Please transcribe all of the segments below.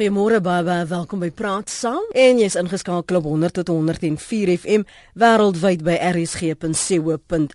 Goeiemôre baie welkom by Praat Saam. En jy's ingeskakel op 100 tot 104 FM wêreldwyd by rsg.co.za.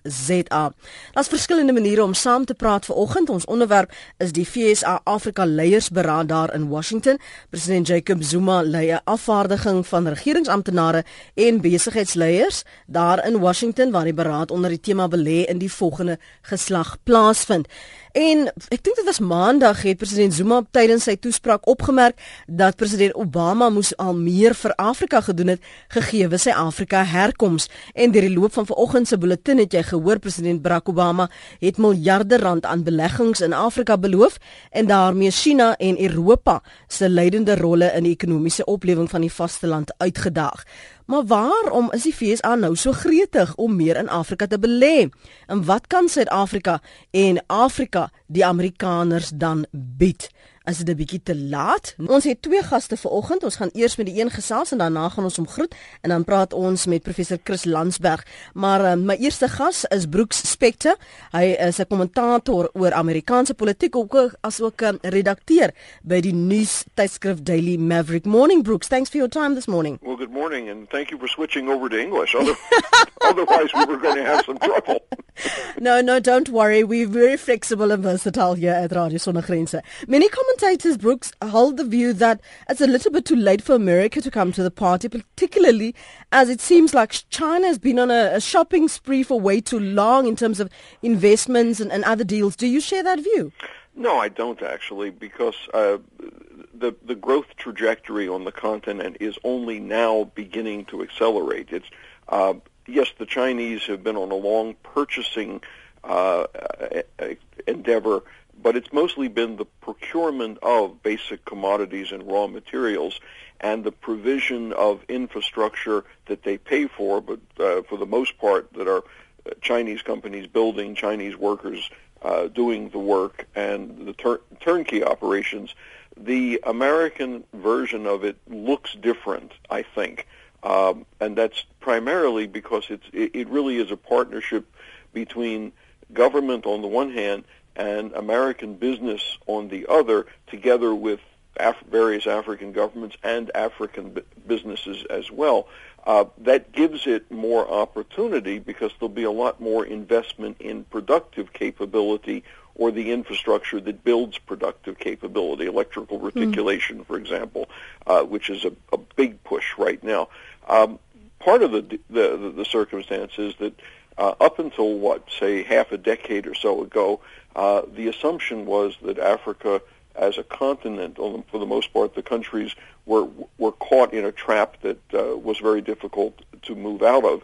Daar's verskillende maniere om saam te praat vanoggend. Ons onderwerp is die FSA Afrika Leiersberaad daar in Washington. President Jacob Zuma lei 'n afvaardiging van regeringsamptenare en besigheidsleiers daar in Washington waar die beraad onder die tema belê in die volgende geslag plaasvind. En ek dink dit was maandag het president Zuma tydens sy toespraak opgemerk dat president Obama moes al meer vir Afrika gedoen het gegee sy Afrika herkoms. En deur die loop van vanoggend se bulletin het jy gehoor president Barack Obama het miljarde rand aan beleggings in Afrika beloof en daarmee China en Europa se leidende rolle in die ekonomiese oplewing van die vasteland uitgedaag. Maar waarom is die FSA nou so gretig om meer in Afrika te belê? En wat kan Suid-Afrika en Afrika die Amerikaners dan bied? Is dit 'n bietjie te laat? Ons het twee gaste vanoggend. Ons gaan eers met die een gesels en daarna gaan ons hom groet en dan praat ons met professor Chris Landsberg. Maar uh, my eerste gas is Brooks Spector. Hy is 'n kommentator oor Amerikaanse politiek ook as ook 'n redakteur by die nuus tydskrif Daily Maverick. Morning Brooks. Thanks for your time this morning. Well, good morning and thank you for switching over to English. Otherwise, we were going to have some trouble. no, no, don't worry. We're very flexible and versatile here at Radio Sonder Grense. Many commentators, Brooks, hold the view that it's a little bit too late for America to come to the party, particularly as it seems like China has been on a, a shopping spree for way too long in terms of investments and, and other deals. Do you share that view? No, I don't actually, because uh, the the growth trajectory on the continent is only now beginning to accelerate. It's uh, yes, the Chinese have been on a long purchasing uh, endeavor, but it's mostly been the procurement of basic commodities and raw materials and the provision of infrastructure that they pay for, but uh, for the most part that are uh, Chinese companies building, Chinese workers uh, doing the work, and the tur- turnkey operations. The American version of it looks different, I think. Um, and that's primarily because it's it, it really is a partnership between government on the one hand and American business on the other, together with Af- various African governments and African b- businesses as well. Uh, that gives it more opportunity because there'll be a lot more investment in productive capability or the infrastructure that builds productive capability, electrical reticulation, mm. for example, uh, which is a, a, big push right now. Um, part of the, the, the circumstance is that uh, up until what, say, half a decade or so ago, uh, the assumption was that Africa, as a continent, for the most part, the countries were were caught in a trap that uh, was very difficult to move out of.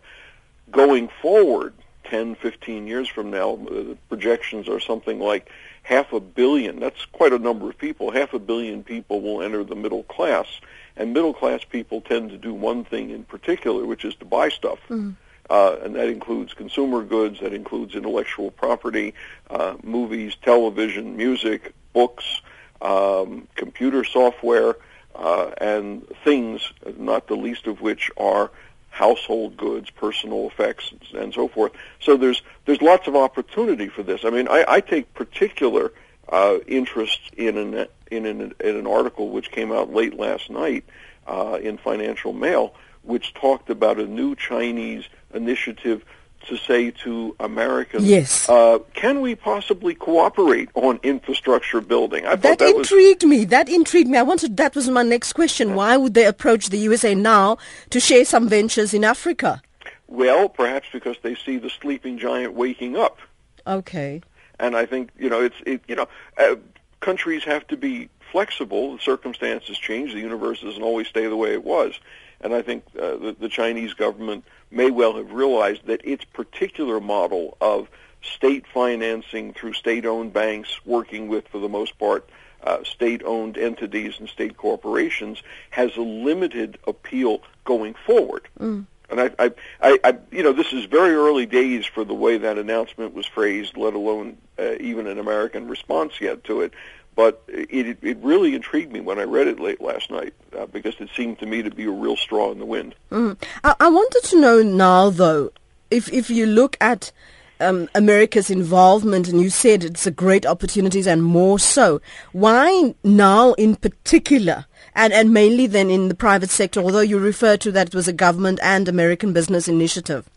Going forward, 10, 15 years from now, the projections are something like half a billion. That's quite a number of people. Half a billion people will enter the middle class and middle class people tend to do one thing in particular, which is to buy stuff. Mm. Uh, and that includes consumer goods, that includes intellectual property, uh, movies, television, music, books, um, computer software, uh, and things, not the least of which are household goods, personal effects, and so forth. So there's there's lots of opportunity for this. I mean, I, I take particular uh, interest in an in an, in an article which came out late last night uh, in Financial Mail, which talked about a new Chinese initiative to say to Americans, yes. Uh, can we possibly cooperate on infrastructure building? I that, that intrigued was... me. That intrigued me. I wanted that was my next question. Why would they approach the USA now to share some ventures in Africa? Well, perhaps because they see the sleeping giant waking up. Okay. And I think you know it's it, you know uh, countries have to be flexible. The circumstances change. The universe doesn't always stay the way it was. And I think uh, the, the Chinese government may well have realized that its particular model of state financing through state-owned banks, working with, for the most part, uh, state-owned entities and state corporations, has a limited appeal going forward. Mm. And I, I, I, I, you know, this is very early days for the way that announcement was phrased, let alone uh, even an American response yet to it. But it, it really intrigued me when I read it late last night uh, because it seemed to me to be a real straw in the wind. Mm. I, I wanted to know now, though, if if you look at um, America's involvement, and you said it's a great opportunities and more so. Why now in particular? and, and mainly then in the private sector, although you refer to that it was a government and American business initiative?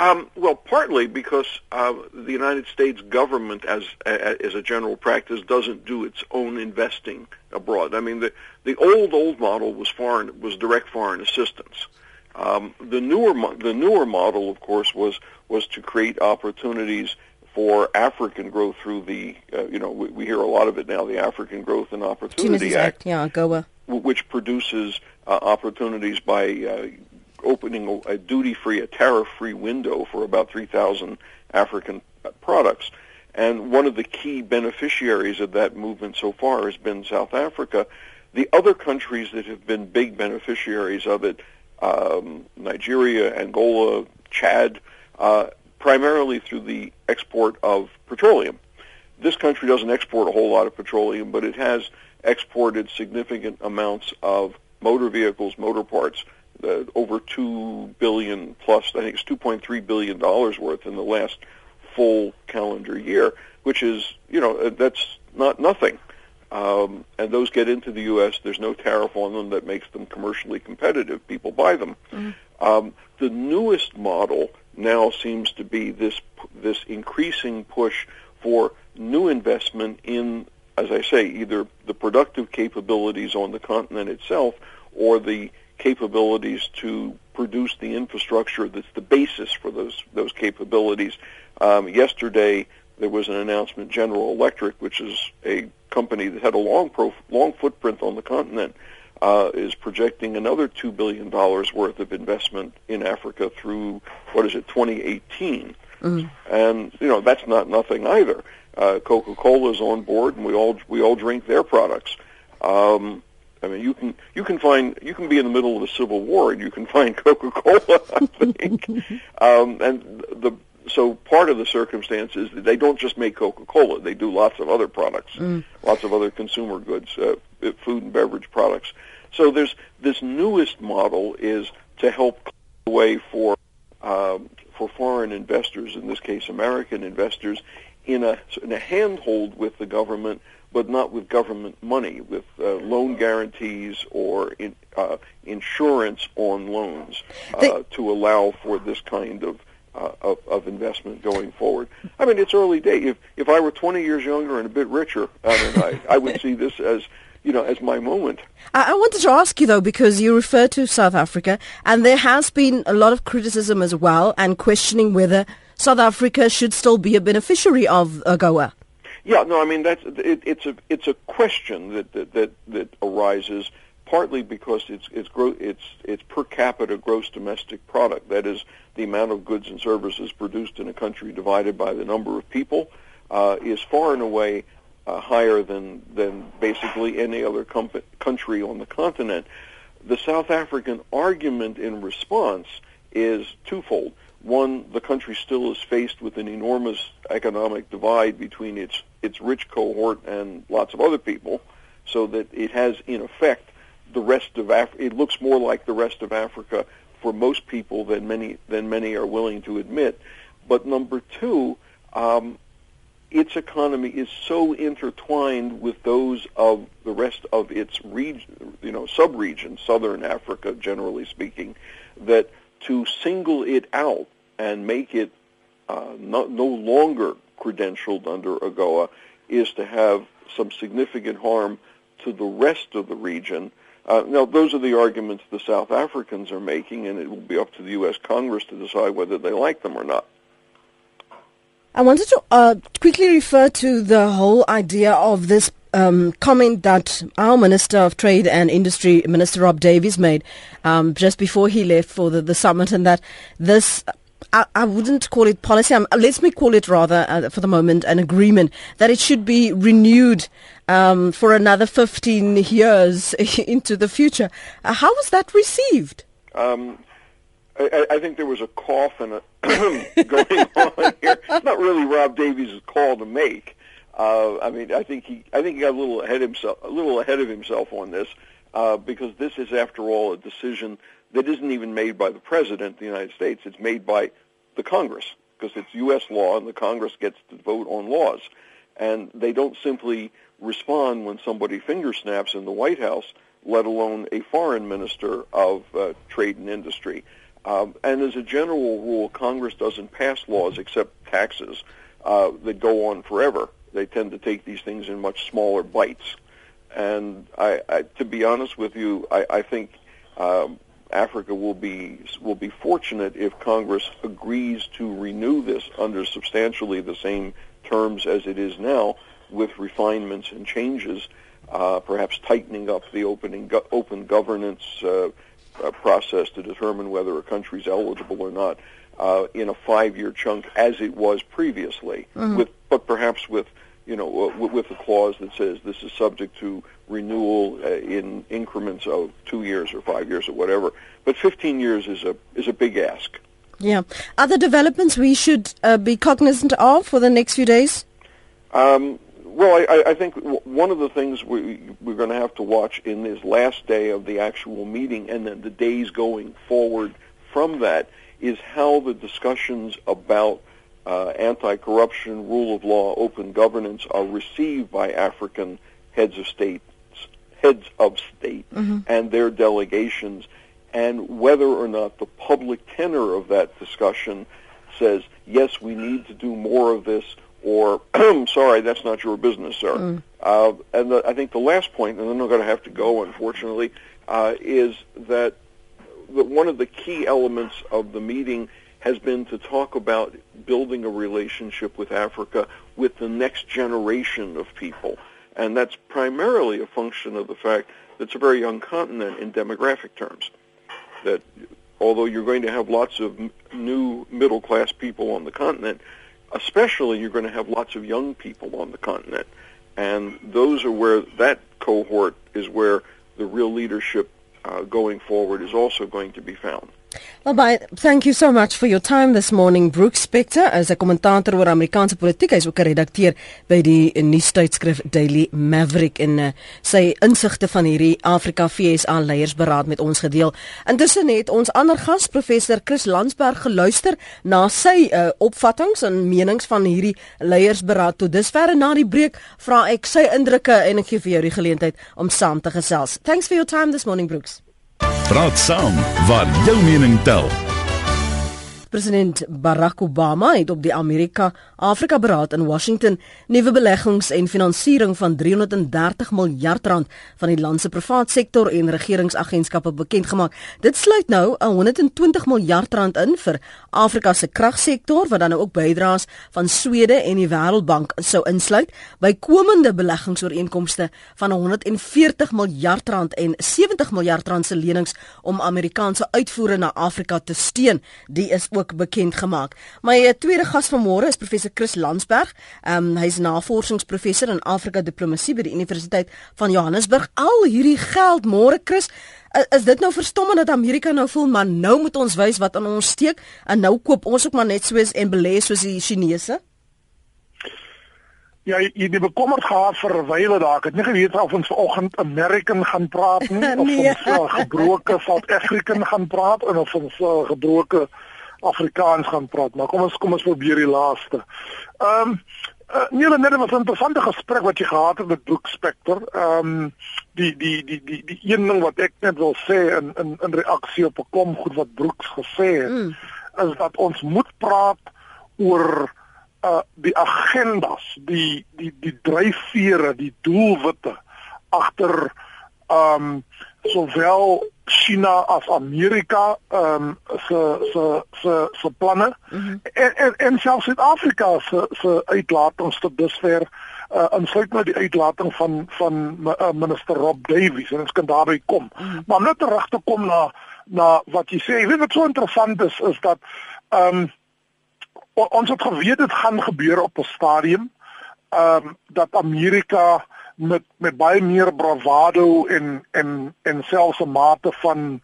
Um, well, partly because uh, the United States government, as as a general practice, doesn't do its own investing abroad. I mean, the the old old model was foreign was direct foreign assistance. Um, the newer the newer model, of course, was was to create opportunities for African growth through the uh, you know we, we, hear a lot of it now the African Growth and Opportunity Act, Act, yeah, AGOA, which produces uh, opportunities by uh, opening a, duty-free, a tariff-free window for about 3,000 African products. And one of the key beneficiaries of that movement so far has been South Africa. The other countries that have been big beneficiaries of it, um, Nigeria, Angola, Chad, uh, primarily through the export of petroleum. This country doesn't export a whole lot of petroleum, but it has exported significant amounts of motor vehicles, motor parts, uh, over two billion plus. I think it's two point three billion dollars worth in the last full calendar year, which is you know uh, that's not nothing. Um, and those get into the U.S. There's no tariff on them that makes them commercially competitive. People buy them. Mm-hmm. Um, the newest model now seems to be this this increasing push for new investment in, as I say, either the productive capabilities on the continent itself or the capabilities to produce the infrastructure that's the basis for those those capabilities. Um, yesterday, there was an announcement. General Electric, which is a company that had a long prof- long footprint on the continent, uh, is projecting another two billion dollars worth of investment in Africa through what is it, 2018. Mm-hmm. And you know that's not nothing either. Uh, Coca-Cola is on board, and we all we all drink their products. Um, I mean, you can you can find you can be in the middle of a civil war and you can find Coca-Cola. I think, um, and the so part of the circumstance is that they don't just make Coca-Cola; they do lots of other products, mm. lots of other consumer goods, uh, food and beverage products. So there's this newest model is to help the way for um, for foreign investors, in this case American investors, in a in a handhold with the government but not with government money, with uh, loan guarantees or in, uh, insurance on loans uh, to allow for this kind of, uh, of, of investment going forward. I mean, it's early day. If if I were 20 years younger and a bit richer, I mean, I, I would see this as you know, as my moment. I wanted to ask you though, because you refer to South Africa, and there has been a lot of criticism as well, and questioning whether South Africa should still be a beneficiary of AGOA. Yeah, no, I mean that's it, it's a it's a question that that that, that arises partly because it's it's gro- it's it's per capita gross domestic product. That is the amount of goods and services produced in a country divided by the number of people uh, is far and away uh, higher than than basically any other com- country on the continent. The South African argument in response is twofold. One, the country still is faced with an enormous economic divide between its its rich cohort and lots of other people, so that it has in effect the rest of Af- it looks more like the rest of Africa for most people than many than many are willing to admit. But number two, um, its economy is so intertwined with those of the rest of its region, you know, sub-region, southern Africa, generally speaking, that to single it out and make it uh, no, no longer credentialed under AGOA is to have some significant harm to the rest of the region. Uh, now, those are the arguments the South Africans are making, and it will be up to the U.S. Congress to decide whether they like them or not. I wanted to uh, quickly refer to the whole idea of this um, comment that our Minister of Trade and Industry, Minister Rob Davies, made um, just before he left for the, the summit, and that this I, I, wouldn't call it policy. Let me call it rather, uh, for the moment, an agreement that it should be renewed um, for another 15 years into the future. Uh, how was that received? Um, I, I, think there was a cough and a going on here. It's not really Rob Davies' call to make. Uh, I mean, I think he, I think he got a little ahead himself, a little ahead of himself on this, uh, because this is, after all, a decision that isn't even made by the president of the United States. It's made by the Congress because it's U.S. law, and the Congress gets to vote on laws, and they don't simply respond when somebody finger snaps in the White House. let alone a foreign minister of uh, trade and industry. Um, and as a general rule, Congress doesn't pass laws except taxes uh, that go on forever. They tend to take these things in much smaller bites. And I, I, to be honest with you, I, I think um, Africa will be will be fortunate if Congress agrees to renew this under substantially the same terms as it is now, with refinements and changes, uh, perhaps tightening up the opening go- open governance uh, uh, process to determine whether a country is eligible or not uh, in a five-year chunk, as it was previously, mm-hmm. with but perhaps with you know, uh, with a clause that says this is subject to renewal uh, in increments of two years or five years or whatever. But 15 years is a is a big ask. Yeah. Other developments we should uh, be cognizant of for the next few days? Um, well, I, I think one of the things we, we're going to have to watch in this last day of the actual meeting and then the days going forward from that is how the discussions about uh, anti-corruption, rule of law, open governance are received by African heads of state, heads of state, mm-hmm. and their delegations, and whether or not the public tenor of that discussion says, yes, we need to do more of this, or sorry, that's not your business, sir. Mm. Uh, and the, I think the last point, and then I'm not going to have to go, unfortunately, uh, is that the, one of the key elements of the meeting has been to talk about building a relationship with Africa with the next generation of people. And that's primarily a function of the fact that it's a very young continent in demographic terms. That although you're going to have lots of m- new middle class people on the continent, especially you're going to have lots of young people on the continent. And those are where that cohort is where the real leadership uh, going forward is also going to be found. Well, bye. Thank you so much for your time this morning. Brooks Spector is 'n kommentator oor Amerikaanse politiek. Hy's ook 'n redakteur by die nuustydskrif Daily Maverick en uh, sy insigte van hierdie Afrika FSA leiersberaad met ons gedeel. Intussen het ons ander gas, professor Chris Landsberg, geluister na sy uh, opvattinge en menings van hierdie leiersberaad. Tot dusver na die breek vra ek sy indrukke en ek gee vir jou die geleentheid om saam te gesels. Thanks for your time this morning, Brooks. Praat saam waar jou mening tel. President Barack Obama het op die Amerika Afrika Beraad in Washington nuwe beleggings en finansiering van 330 miljard rand van die land se privaat sektor en regeringsagentskappe bekend gemaak. Dit sluit nou 'n 120 miljard rand in vir Afrika se kragsektor wat dan ook bydraes van Swede en die Wêreldbank sou insluit by komende beleggingsooreenkomste van 140 miljard rand en 70 miljard rand se lenings om Amerikaanse uitvoere na Afrika te steun. Die is bekend gemaak. My uh, tweede gas vanmôre is professor Chris Landsberg. Um, Hy's navorsingsprofessor in Afrika diplomatie by die Universiteit van Johannesburg. Al hierdie geld môre Chris Is dit nou verstommend dat Amerika nou voel maar nou moet ons wys wat aan ons steek en nou koop ons ook maar net soos en belê soos die Chinese? Ja, jy het bekommerd gehad vir wyle daar. Ek het nie geweet of ons vanoggend American gaan praat nie of nee. ons uh, gebroke South African gaan praat en of ons uh, gebroke Afrikaans gaan praat, maar kom ons kom ons probeer die laaste. Ehm um, uh, nee, net was 'n interessante gesprek wat jy gehad het met Brooke Spector. Ehm um, die die die die die een ding wat ek net wil sê in in in reaksie op 'n kom goed wat Brooks gesê het, mm. is dat ons moet praat oor uh die agendas, die die die dryfvere, die doelwitte agter ehm um, sowel China as Amerika ehm um, se se se se planne mm -hmm. en en en selfs Suid-Afrika se se uitlatings tot dusver uh, insluit nou die uitlating van van uh, minister Rob Davies en ons kan daarby kom. Mm -hmm. Maar om net terug te kom na na wat jy sê, weet wat so interessant is is dat ehm um, ons het geweet dit gaan gebeur op 'n stadium ehm um, dat Amerika met met baie meer bravado en en en selfs 'n mate van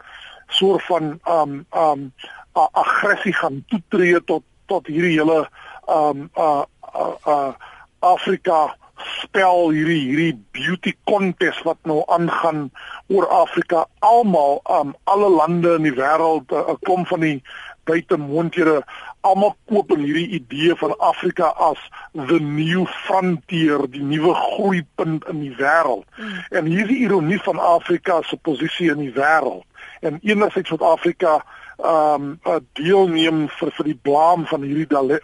soort van um um aggressie gaan toetree tot tot hierdie hele um uh, uh, uh Afrika spel hierdie hierdie beauty contest wat nou aangaan oor Afrika. Almal um alle lande in die wêreld 'n uh, klomp van die buitemoondhede almal koop in hierdie idee van Afrika as the new frontier, die nuwe groeipunt in die wêreld. Mm. En hier is die ironie van Afrika se posisie in die wêreld. En enerzijds Suid-Afrika ehm um, deelneem vir vir die blaam van hierdie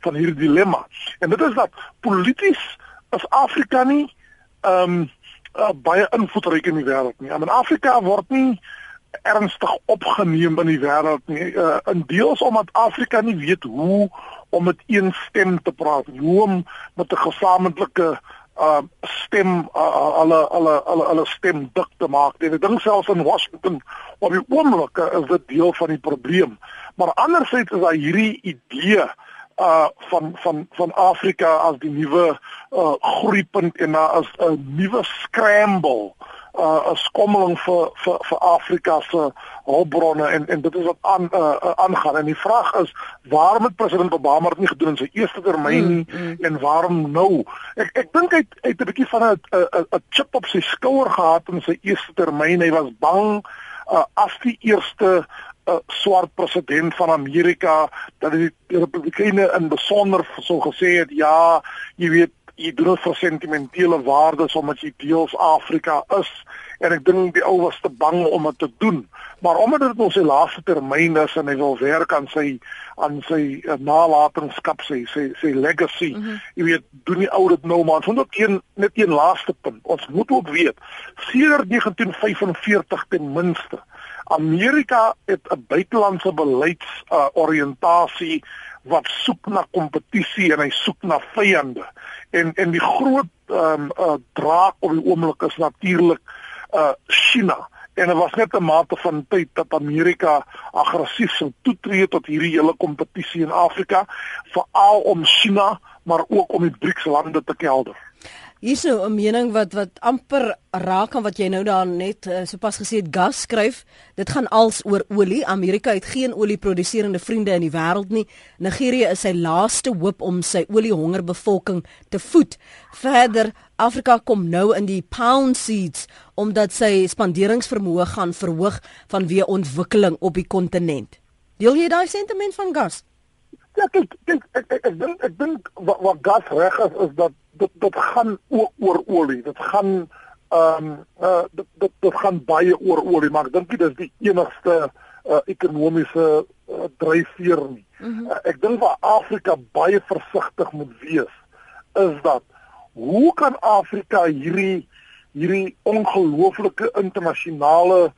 van hierdie dilemma. En dit is dat polities as Afrika nie ehm um, uh, baie invloedryk in die wêreld nie. In Afrika word nie ernstig opgeneem in die wêreld nie. Uh, in deels omdat Afrika nie weet hoe om met een stem te praat, hoe om met 'n gesamentlike uh stem uh, alle alle alle alle stem dik te maak. Ek dink selfs in Washington op die oomblik is dit deel van die probleem. Maar andersins is daar hierdie idee uh van van van Afrika as die nuwe uh groeipunt en daar as 'n nuwe scramble uh 'n skommeling vir vir vir Afrika se hulpbronne en en dit is wat aan uh, uh aangaan. En die vraag is waarom het president Obama dit nie gedoen in sy eerste termyn mm, mm. en waarom nou? Ek ek dink hy hy het 'n bietjie van 'n 'n 'n chip op sy skouer gehad in sy eerste termyn hy was bang uh as die eerste uh, swart president van Amerika dat die Republikeine in besonder so gesê het ja, jy weet jy doen dit vir sentimentele waardes omdat jy deels Afrika is en ek dink die ou was te bang om dit te doen. Maar omdat dit ons se laaste termyn is en hy wil werk aan sy aan sy uh, nalatenskap sy sy sy legacy. Mm -hmm. Jy weet, doen die ou dit nou maar. Want ook een net een laaste punt. Ons moet ook weet, sedert 1945 ten minste Amerika het 'n buitelandse beleids uh, oriëntasie wat soek na kompetisie en hy soek na vyande. En en die groot ehm um, uh, draak op die oomblik is natuurlik uh China. En dit was net 'n mate van tyd dat Amerika aggressief sou toetree tot hierdie hele kompetisie in Afrika, veral om China, maar ook om die BRICS lande te kelder. Hierso 'n mening wat wat amper raak aan wat jy nou daar net uh, sopas gesê het gas skryf. Dit gaan als oor olie. Amerika het geen olieproduserende vriende in die wêreld nie. Nigerië is sy laaste hoop om sy oliehongerbevolking te voed. Verder Afrika kom nou in die pound seeds omdat sy spanderingsvermoë gaan verhoog vanweë ontwikkeling op die kontinent. Deel jy daai sentiment van gas? Ja, ek ek ek ek, ek dink ek dink wat, wat gas reg is is dat dit dit gaan oor, oor olie. Dit gaan ehm um, uh, dit, dit dit gaan baie oor olie, maar ek dink dit is die enigste uh, ekonomiese uh, dryfveer nie. Mm -hmm. uh, ek dink waar Afrika baie versigtig moet wees is dat hoe kan Afrika hierdie hierdie ongelooflike internasionale uh,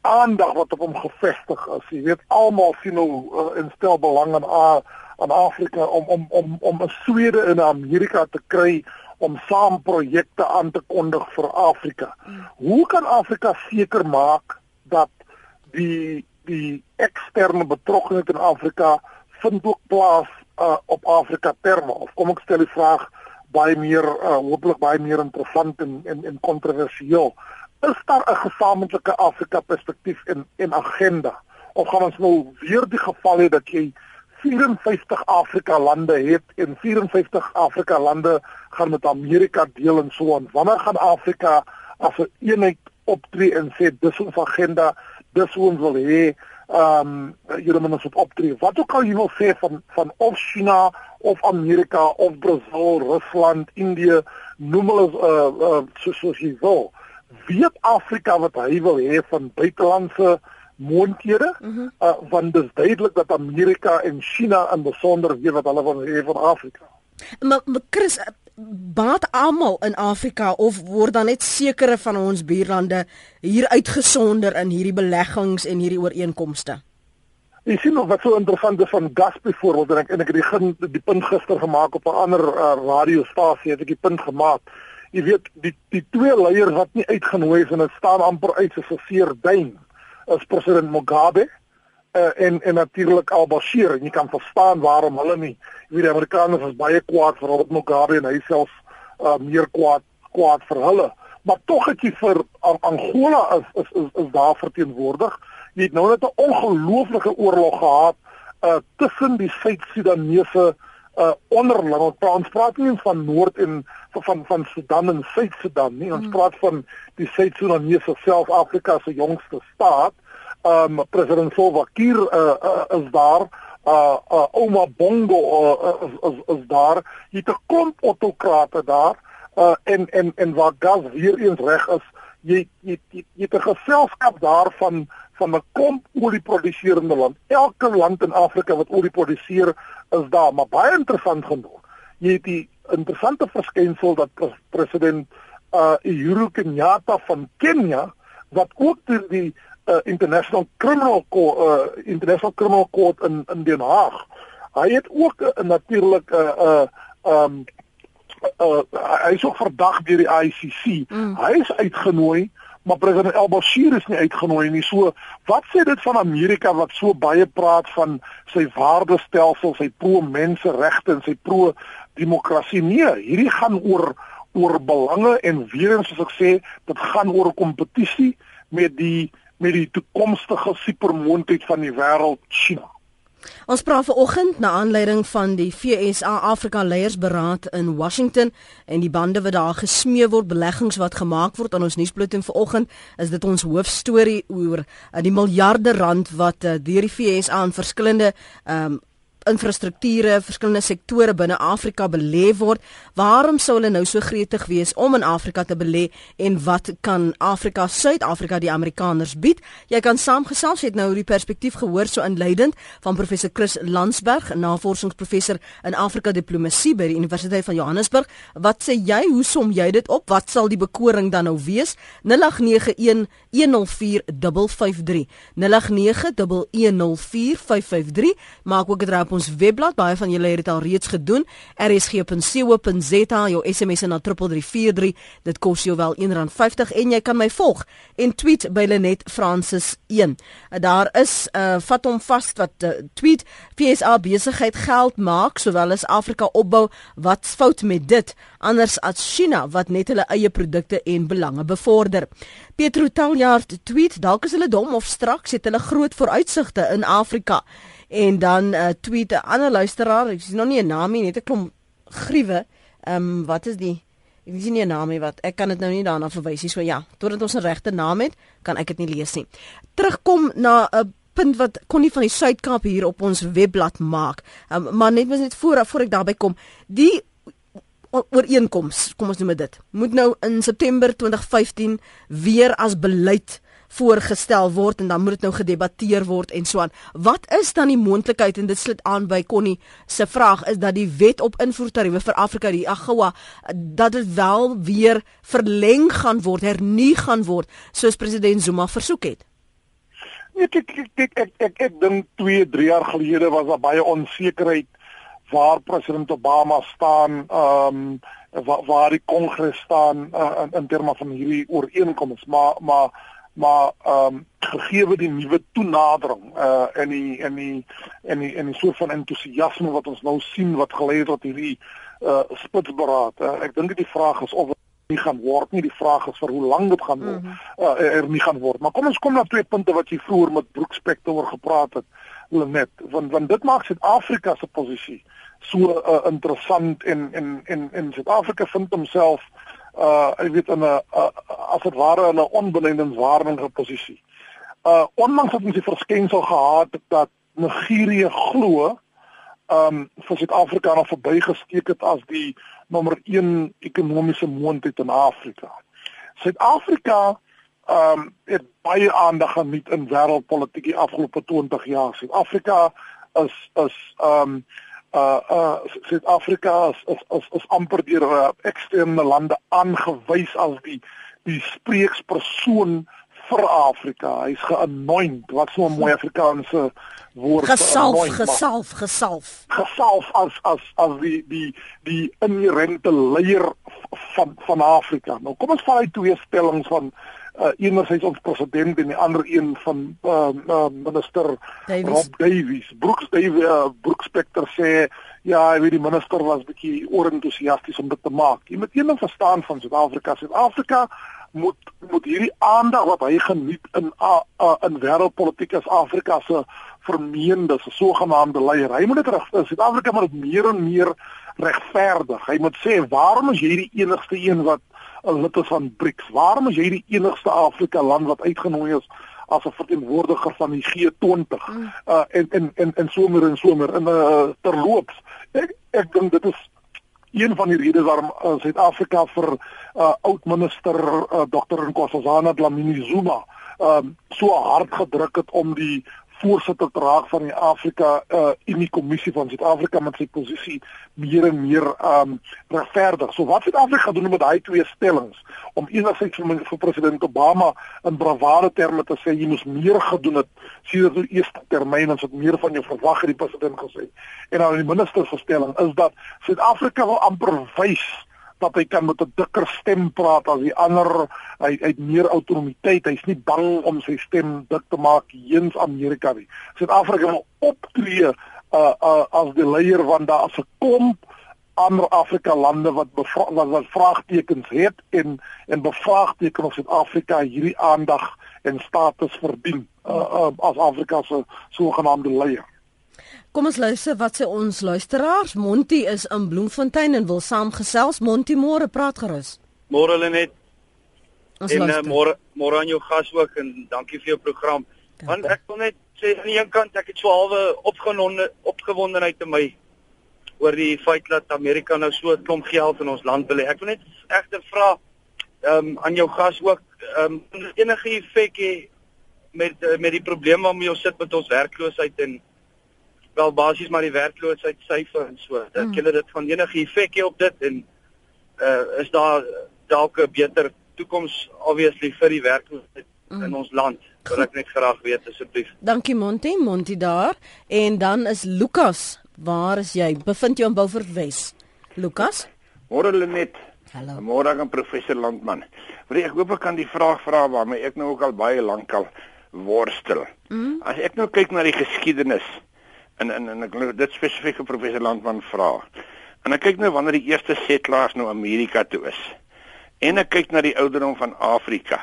aandag wat op hom gefestig is. Jy weet almal sien nou uh, in stel belang aan uh, aan Afrika om om om om 'n Swede in Amerika te kry om saam projekte aan te kondig vir Afrika. Hoe kan Afrika seker maak dat die die eksterne betrokkenheid in Afrika vind ook plaas uh, op Afrika terme? Of kom ek stel die vraag baie meer uh, hopelik baie meer interessant en en, en kontroversieel. Is daar 'n gesamentlike Afrika perspektief en en agenda? Of gaan ons nou weer die geval hê dat jy 54 Afrika lande het en 54 Afrika lande gaan met Amerika deel en so aan. Wanneer gaan Afrika as 'n een eenheid optree en sê dis ons agenda, dis hoe ons wil hê ehm um, julle moet ons optree. Wat ook al jy wil sê van van of China of Amerika of Brazil, Rusland, Indië, noem hulle uh, uh soos soos jy wil. Wie Afrika wat hy wil hê van buitelandse moontlikhede mm -hmm. uh, want dit is duidelik dat Amerika en China in besonder weet wat hulle van hê van Afrika. Maar, maar Chris baat almal in Afrika of word dan net sekere van ons buurlande hier uitgesonder in hierdie beleggings en hierdie ooreenkomste? Ek sien nog wat so interessant is van gas byvoorbeeld en ek en ek het die, die punt gister gemaak op 'n ander uh, radiostasie het ek die punt gemaak. Jy weet die die twee leiers wat nie uitgenooi is en dit staan amper uit soos 'n seerduin is president Mugabe uh, en en natuurlik al-Bashir en jy kan verstaan waarom hulle nie jy weet die Amerikaners is baie kwaad vir Robert Mugabe en hy self uh, meer kwaad kwaad vir hulle. Maar tog het jy vir Angola is is is, is daar verteenwoordig. Jy het nou net 'n ongelooflike oorlog gehad uh, tussen die Suid-Sudanese uh onderling ons praat, ons praat nie van Noord en van van Sudan en Suid-Sudan nie ons mm. praat van die Suid-Sudanese self-Afrika se jongste staat um president Salva Kiir uh, uh, is daar uh uh Oma Bongo uh, is, is is daar. Jy het 'n klomp autokrate daar. Uh en en en waar gas weer eens reg is, jy jy jy, jy het 'n geselskap daarvan van 'n klomp olieproduserende land. Elke land in Afrika wat olie produseer is daar, maar baie interessant genoeg. Jy het die interessante verskynsel dat president uh Uhuru Kenyatta van Kenia wat ook deur die uh, international criminal court uh, international criminal court in in Den Haag. Hy het ook uh, natuurlik 'n uh, uh, um uh, hy is ook verdag deur die ICC. Mm. Hy is uitgenooi, maar president al-Bashir is nie uitgenooi nie. So wat sê dit van Amerika wat so baie praat van sy waardestelsel, sy pro-menseregte en sy pro-demokrasie? Nee, hierdie gaan oor oor belange en weer eens soos ek sê, dit gaan oor kompetisie met die met die toekomstige supermoondheid van die wêreld China. Ons praat vanoggend na aanleiding van die FSA Afrika Leiersberaad in Washington en die bande wat daar gesmee word, beleggings wat gemaak word aan ons nuusbulletin vanoggend, is dit ons hoofstorie oor uh, die miljarde rand wat uh, deur die FSA aan verskillende um, infrastrukture, verskillende sektore binne Afrika belê word. Waarom sou hulle nou so gretig wees om in Afrika te belê en wat kan Afrika, Suid-Afrika die Amerikaners bied? Jy kan saamgesels het nou die perspektief gehoor so inleidend van professor Chris Landsberg, navorsingsprofessor in Afrika diplomatie by die Universiteit van Johannesburg. Wat sê jy? Hoe som jy dit op? Wat sal die bekoring dan nou wees? 0891 104 553 089 104 maak ook 'n draai ons webblad. Baie van julle het dit al reeds gedoen. rsg.co.za, jou SMS na 3343. Dit kos jou wel R1.50 en jy kan my volg en tweet by Lenet Francis 1. Daar is 'n uh, vat hom vas wat uh, tweet PSA besigheid geld maak sowel as Afrika opbou. Wat's fout met dit? Anders as China wat net hulle eie produkte en belange bevorder. Petro Taljaard tweet dalk is hulle dom of straks het hulle groot vooruitsigte in Afrika. En dan uh, tweet 'n ander luisteraar, ek sien nog nie 'n naam nie, net 'n klomp griewe. Ehm um, wat is die Ek sien nie 'n naam nie wat ek kan dit nou nie daarna verwys nie. So ja, totdat ons 'n regte naam het, kan ek dit nie lees nie. Terugkom na 'n punt wat kon nie van die Suid-Kaap hier op ons webblad maak. Um, maar net was net voor voor ek daarby kom, die ooreenkoms, kom ons noem dit, moet nou in September 2015 weer as beleid voorgestel word en dan moet dit nou gedebatteer word en so aan. Wat is dan die moontlikheid en dit sluit aan by Connie se vraag is dat die wet op invoertariewe vir Afrika die AGOA dat dit wel weer verleng gaan word, hernu gaan word soos president Zuma versoek het. Ek ek ek ek ek, ek, ek dink 2, 3 jaar gelede was daar baie onsekerheid waar president Obama staan, ehm um, waar, waar die kongres staan uh, in, in terme van hierdie ooreenkomste, maar maar maar ehm um, gegee die nuwe toenadering uh in die in die in die in die soort van entoesiasme wat ons nou sien wat gelei het tot hierdie uh spitsberaad. Uh, ek dink die vraag is of nie gaan word nie. Die vraag is vir hoe lank dit gaan word. Mm -hmm. uh, er nie gaan word. Maar kom ons kom na twee punte wat jy vroeër met Brooks Spector oor gepraat het. Lenet, want want dit maak Suid-Afrika se posisie so uh, interessant en en en en Suid-Afrika vind homself uh ek weet in 'n uh, as dit ware in 'n onbenadingswaardige posisie. Uh onlangs het ons die verskynsel gehad dat Nigerië glo um vir Suid-Afrika nog verbygesteek het as die nommer 1 ekonomiese moondheid in Afrika. Suid-Afrika um het baie aandag geniet in wêreldpolitiek die afgelope 20 jaar. Suid-Afrika is is um uh uh Suid-Afrika is, is is is amper deur uh, eksterne lande aangewys as die die spreekspersoon vir Afrika. Hy's geanoint, wat so 'n mooi Afrikaanse woord gesalf, gesalf, gesalf. Gesalf as as as die die die inherente leier van van Afrika. Nou kom ons vat uit twee stellings van uh, enerzijds ons president en die ander een van uh, uh, minister Davies. Rob Davies. Brooks Davies uh, Brooks Spector sê ja, hy weet die minister was bietjie orentoesiasties om dit te maak. Jy moet een ding verstaan van Suid-Afrika. Suid-Afrika moet moet hierdie aandag wat hy geniet in uh, uh, in wêreldpolitiek as Afrika se vermeende sogenaamde leier. Hy moet dit reg Suid-Afrika moet meer en meer regverdig. Hy moet sê waarom is jy die enigste een wat lid is van BRICS. Waarom is jy die enigste Afrika land wat uitgenooi is as 'n verteenwoordiger van die G20 mm. uh en en en en somer en somer in 'n uh, terloops ek ek dink dit is een van die redes waarom uh, Suid-Afrika vir uh, oud minister uh, Dr. Nkosazana Dlamini Zuma um, so hard gedruk het om die voorsitter te raak van die Afrika uh Unie Kommissie van Suid-Afrika met sy posisie meer en meer um regverdig. So wat Suid-Afrika doen met daai twee stellings om enerzijds vir, vir president Obama in bravade terme te sê jy moes meer gedoen het sedert die eerste termyn en wat meer van jou verwag het die president gesê. En dan die minister se stelling is dat Suid-Afrika wil amper wys dat hy kan met 'n dikker stem praat as die ander. Hy het meer autonomiteit. Hy's nie bang om sy stem dik te maak heens Amerika nie. Suid-Afrika wil optree uh, uh, as die leier van daar as 'n klomp ander Afrika lande wat wat, wat vraagtekens het en en bevraagteken of Suid-Afrika hierdie aandag en status verdien uh, uh, as Afrika se sogenaamde leier Kom ons luister wat sê ons luisteraars. Monty is in Bloemfontein en wil saamgesels. Monty, môre praat gerus. Môre Lenet. En uh, môre môre aan jou gas ook en dankie vir jou program. Dankie. Want ek wil net sê aan die een kant ek het so halwe opgewonde opgewondenheid in my oor die feit dat Amerika nou so 'n klomp geld in ons land wil hê. Ek wil net egter vra ehm um, aan jou gas ook ehm um, enige effek hê met uh, met die probleme waarmee ons sit met ons werkloosheid en wel basies maar die werkloosheid syfer en so. Dink mm. julle dit van enige effek hê op dit en uh is daar dalk 'n beter toekoms obviously vir die werkloosheid mm. in ons land? Wil ek net graag weet asseblief. Dankie Monty, Monty daar. En dan is Lukas. Waar is jy? Bevind jou in Beaufort Wes. Lukas? Môre Lenet. Hallo. Môre aan professor Landman. Wil ek hoop ek kan die vraag vra waarmee ek nou ook al baie lank al worstel. Mm. As ek nou kyk na die geskiedenis en en en ek dit spesifieke professor Landman vra. En ek kyk nou wanneer die eerste settlers nou Amerika toe is. En ek kyk na die ouderdom van Afrika.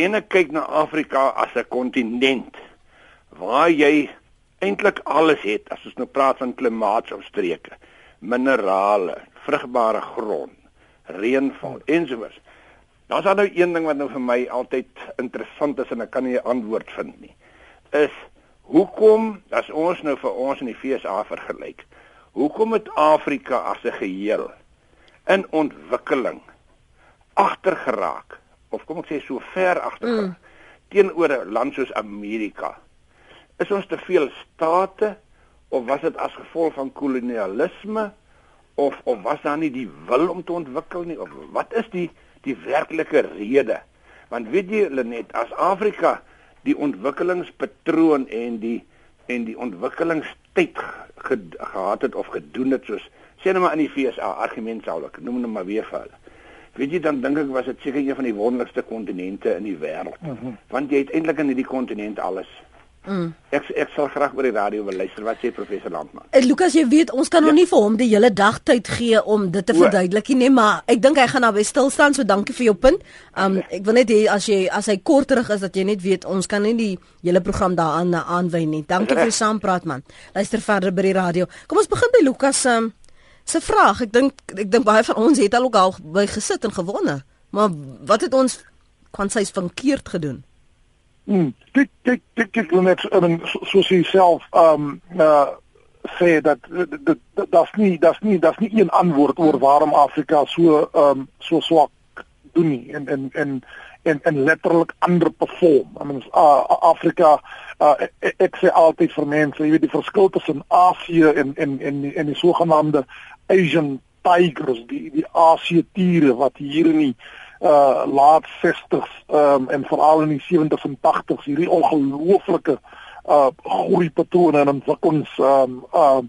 En ek kyk na Afrika as 'n kontinent waar jy eintlik alles het as ons nou praat van klimaatsomstreke, minerale, vrugbare grond, reënval ensovoorts. Daar's nou een ding wat nou vir my altyd interessant is en ek kan nie 'n antwoord vind nie. Is Hoekom as ons nou vir ons in die FSA vergelyk? Hoekom het Afrika as 'n geheel in ontwikkeling agtergeraak of kom ek sê so ver agtergeraak mm. teenoor 'n land soos Amerika? Is ons te veel state of was dit as gevolg van kolonialisme of of was daar nie die wil om te ontwikkel nie of wat is die die werklike rede? Want weet jy Lenet, as Afrika die ontwikkelingspatroon en die en die ontwikkelingstyd ge, gehad het of gedoen het soos sê net maar in die FSA argument sou ek noem net maar weer vir hulle. Weet jy dan dink ek was dit seker een van die wonderlikste kontinente in die wêreld. Mm -hmm. Want jy het eintlik in hierdie kontinent alles. Mm. Ek ek sal graag by die radio wil luister wat sê professor Landman. En Lukas, jy weet ons kan ja. nog nie vir hom die hele dag tyd gee om dit te verduidelik nie, maar ek dink hy gaan naby stil staan, so dankie vir jou punt. Um ek wil net hê as jy as hy korterig is dat jy net weet ons kan nie die hele program daaraan aanwy nie. Dankie vir die saampraat man. Luister verder by die radio. Kom ons begin by Lukas um, se vraag. Ek dink ek dink baie van ons het al ook al by gesit en gewonder. Maar wat het ons kwansies verkeerd gedoen? Mm. Kyk kyk kyk kyk net en soos jy self ehm um, uh sê dat dit daar's nie daar's nie daar's nie een antwoord oor waarom Afrika so um, so swak doen nie en en en en en letterlik underperform. I mean uh, Afrika uh, ek sê altyd vir mense, jy weet die verskil tussen Asië en en en die, en die sogenaamde Asian tigers, die die Asië tiere wat hier nie uh laat 60s um en veral in die 70s en 80s hierdie ongelooflike uh groei patrone en ontwikkelings um um uh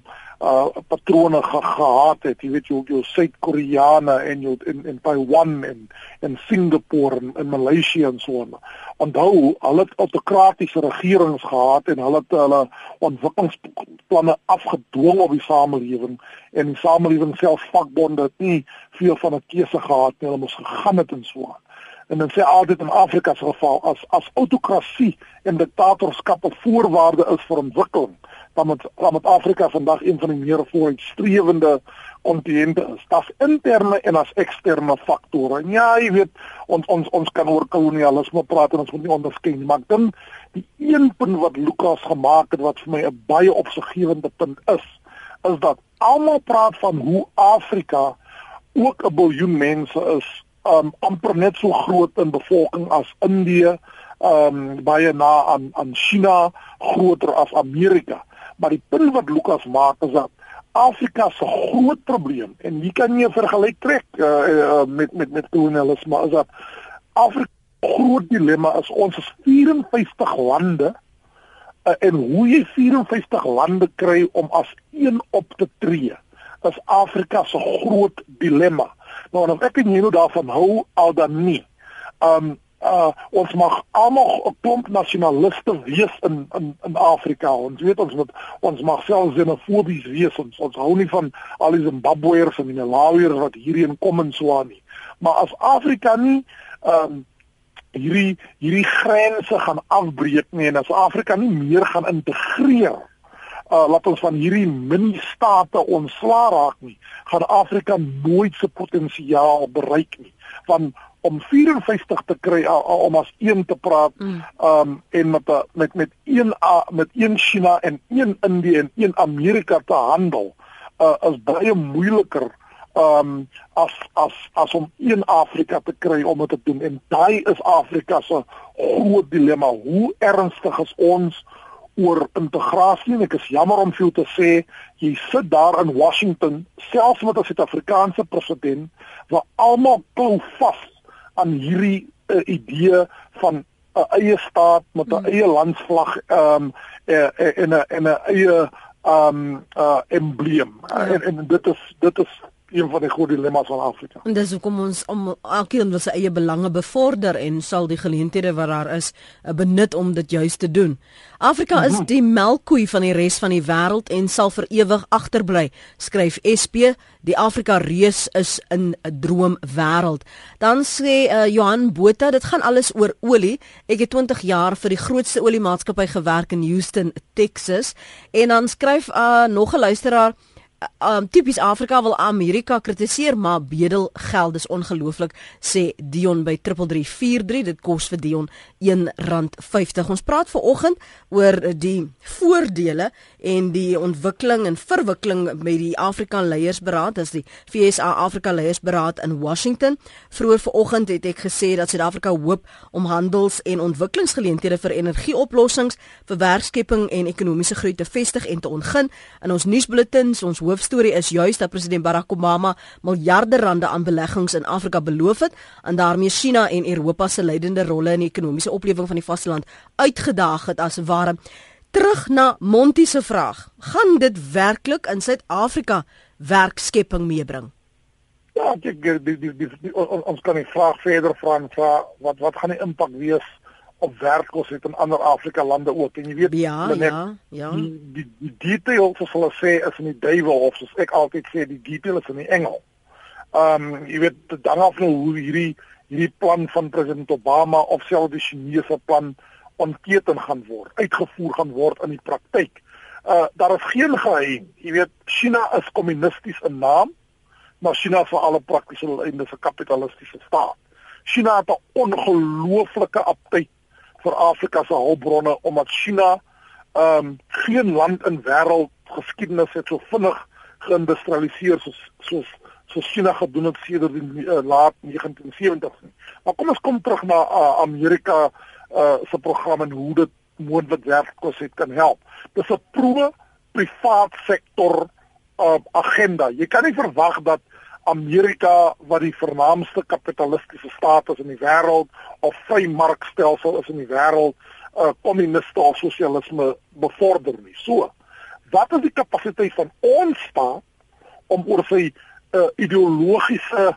patrone ge gehad het jy weet jy jou Suid-Koreane en jou in in Taiwan en in Singapore en in Maleisië en so aan. Onthou hulle het autokratiese regerings gehad en hulle het hulle ontwikkelingsplanne afgedwing op die samelewing en die samelewing self vakbonde het nie veel van 'n keuse gehad nie. Hulle moes gegaan het en so aan. En dan sê altyd in Afrika se geval as as autokrasie en diktatorskap 'n voorwaarde is vir ontwikkeling dan met dan met Afrika vandag een van die meer vooruitstrewende kontinente is. Daar's interne en as eksterne faktore. En ja, jy weet, ons ons ons kan oor kolonialisme praat en ons moet nie onderskei nie, maar dan die een punt wat Lukas gemaak het wat vir my 'n baie opsiggewende punt is, is dat almal praat van hoe Afrika ook 'n biljoen mense is, um amper net so groot in bevolking as Indië, um baie na aan aan China, groter as Amerika. Maar die punt wat Lukas maak is dat Afrika se groot probleem en jy kan nie vergelyk trek uh, uh, met met met kolonialisme as dat Afrika groot dilemma is ons is 54 lande uh, en hoe jy 54 lande kry om as een op te tree is Afrika se groot dilemma. Nou of ek nie nou daarvan hou al dan nie. Um uh ons mag almal 'n klomp nasionaliste wees in in in Afrika. Ons weet ons moet ons mag selfs xenofobies wees. Ons ons hou nie van al die Zimbabweërs en die Malawiërs wat hierheen kom en so aan nie. Maar as Afrika nie um hierdie hierdie grense gaan afbreek nie en as Afrika nie meer gaan integreer uh laat ons van hierdie mini state ontslaa raak nie, gaan Afrika nooit sy potensiaal bereik nie. Want om 54 te kry uh, om as een te praat mm. um en met a, met met een uh, met een China en een Indië en een Amerika te handel uh, is baie moeiliker um as as as om een Afrika te kry om dit te doen en daai is Afrika se groot dilemma hoe ernstig is ons oor integrasie en ek is jammer om vir jou te sê jy sit daar in Washington selfs met 'n Suid-Afrikaanse president waar almal klou vas aan hierdie uh, idee van 'n eie staat met 'n mm. eie landsvlag ehm um, en 'n en 'n eie ehm um, uh, embleem. Ja. En, en dit is dit is een van die groot dilemma's van Afrika. En dis hoekom ons om elkeen wil sy eie belange bevorder en sal die geleenthede wat daar is eh, benut om dit juis te doen. Afrika is mhm. die melkkoe van die res van die wêreld en sal vir ewig agterbly, skryf SP. Die Afrika reus is in 'n droomwêreld. Dan sê uh, Johan Botha, dit gaan alles oor olie. Ek het 20 jaar vir die grootste oliemaatskappy gewerk in Houston, Texas. En dan skryf uh, nog 'n luisteraar um, tipies Afrika wil Amerika kritiseer maar bedel geld is ongelooflik sê Dion by 3343 dit kos vir Dion R1.50 ons praat ver oggend oor die voordele en die ontwikkeling en verwikkeling met die Afrika Leiersberaad. Dis die FSA Afrika Leiersberaad in Washington. Vroeër ver oggend het ek gesê dat Suid-Afrika hoop om handels- en ontwikkelingsgeleenthede vir energieoplossings vir werkskepping en ekonomiese groei te vestig en te ontgin. In ons nuusbulletins ons hoofstorie is juis dat president Barack Obama miljarde rande aan beleggings in Afrika beloof het en daarmee China en Europa se leidende rolle in die ekonomiese oplewing van die vasteland uitgedaag het as ware. Terug na Monty se vraag, gaan dit werklik in Suid-Afrika werkskepping meebring? Ja, ek die, die, die, die, ons kan die vraag verder vra wat wat gaan die impak wees op werkkos het in ander Afrika lande ook en jy weet ja, net, ja, ja. Die, die die detail soos hulle sê is in die duiwel of soos ek altyd sê die detail is in die engel. Ehm um, jy weet dan af nou hoe hierdie hierdie plan van president Obama of selfs die Chinese plan ontketen gaan word, uitgevoer gaan word in die praktyk. Uh daar is geen geheim. Jy weet China is kommunisties in naam, maar China vir alle praktiese eindes 'n kapitalistiese staat. China het 'n ongelooflike aptyt vir Afrika se hulpbronne omdat China ehm um, geen land in wêreld geskiedenis het so vinnig geïndustrialiseer soos soos soos China gedoen het sedert die uh, laat 1970s nie. Maar kom ons kom terug na uh, Amerika uh, se program en hoe dit moontlik werkkos het kan help. Dis 'n pro privaat sektor uh, agenda. Jy kan nie verwag dat Amerika wat die vernaamste kapitalistiese staat is in die wêreld of vrymarkstelsel is in die wêreld, uh, kommuniste of sosialisme bevorder nie. So, wat is die kapasiteit van ons staat om oor sy uh, ideologiese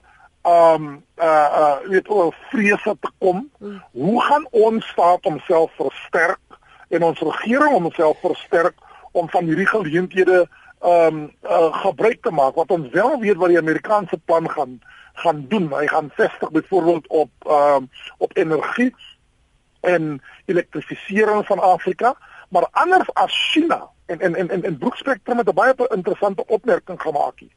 um uh uh weet oor vrese te kom? Hmm. Hoe gaan ons staat homself versterk en ons regering homself versterk om van hierdie geleenthede ehm um, uh, gebruik te maak wat ons wel weet wat die Amerikaanse plan gaan gaan doen. Hy gaan vestig byvoorbeeld op ehm um, op energie en elektrifisering van Afrika, maar anders as China En en en en, en Broekspectrum het 'n baie interessante opmerking gemaak hier.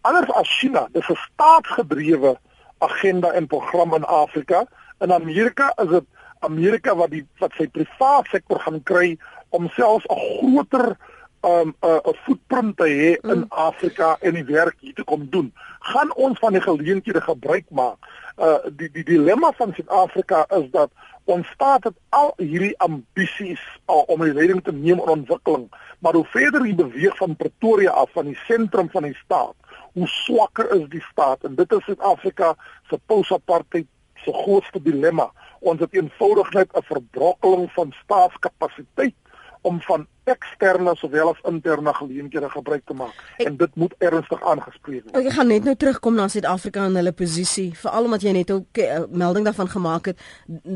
Anders as China, dis 'n staatsgedrewe agenda en program in Afrika. In Amerika is dit Amerika wat die wat sy private sektor gaan kry om selfs 'n groter um 'n uh, 'n footprint te hê in mm. Afrika en die werk hier te kom doen. Gaan ons van die geleenthede gebruik maak. Uh die die dilemma van Suid-Afrika is dat ons staat het al hierdie ambisies uh, om die leiding te neem in ontwikkeling, maar hoe verder jy beweeg van Pretoria af van die sentrum van die staat, hoe swakker is die staat en dit is Suid-Afrika se post-apartheid se grootste dilemma. Ons het eenvoudig net 'n verbrokkeling van staatskapasiteit om van eksterne sowel as interne geleenthede gebruik te maak ek, en dit moet ernstig aangespreek word. Ek gaan net nou terugkom na Suid-Afrika en hulle posisie, veral omdat jy net ook uh, melding daarvan gemaak het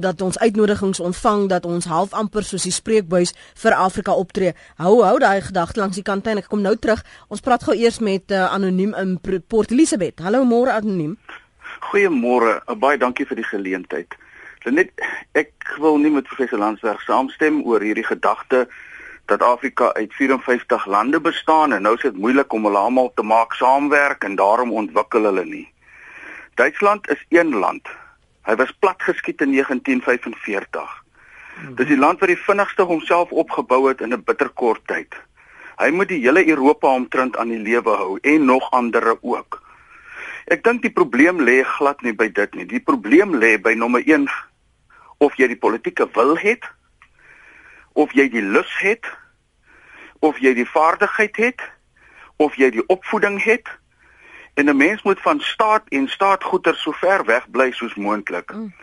dat ons uitnodigings ontvang dat ons half amper soos die spreekbuis vir Afrika optree. Hou hou daai gedagte langs die kant en ek kom nou terug. Ons praat gou eers met uh, anoniem in Port Elizabeth. Hallo môre anoniem. Goeiemôre. Baie dankie vir die geleentheid. Net ek wil nie met professor Landsberg saamstem oor hierdie gedagte dat Afrika uit 54 lande bestaan en nou is dit moeilik om hulle almal te maak saamwerk en daarom ontwikkel hulle nie. Duitsland is een land. Hy was platgeskiet in 1945. Dis die land wat die vinnigste homself opgebou het in 'n bitterkort tyd. Hy moet die hele Europa omtrent aan die lewe hou en nog ander ook. Ek dink die probleem lê glad nie by dit nie. Die probleem lê by nommer of jy die politieke wil het of jy die lus het of jy die vaardigheid het of jy die opvoeding het en 'n mens moet van staat en staatgoeder so ver weg bly soos moontlik. Mm.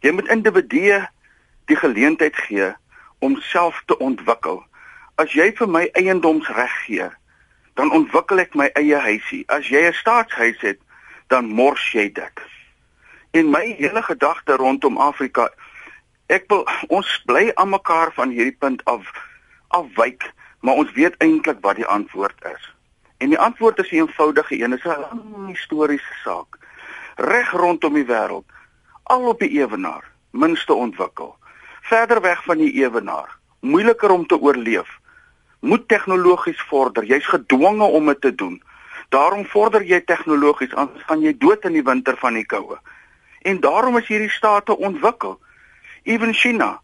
Jy moet individue die geleentheid gee om self te ontwikkel. As jy vir my eiendomsreg gee, dan ontwikkel ek my eie huisie. As jy 'n staatshuis het, dan mors jy dit. En my hele gedagte rondom Afrika ek wil ons bly aan mekaar van hierdie punt af afwyk, maar ons weet eintlik wat die antwoord is. En die antwoord is 'n eenvoudige een, is 'n lang historiese saak. Reg rondom die wêreld, al op die ewenaar, minste ontwikkel. Verder weg van die ewenaar, moeiliker om te oorleef. Moet tegnologies vorder, jy's gedwonge om dit te doen. Daarom vorder jy tegnologies, anders gaan jy dood in die winter van die koue. En daarom is hierdie state ontwikkel ewen China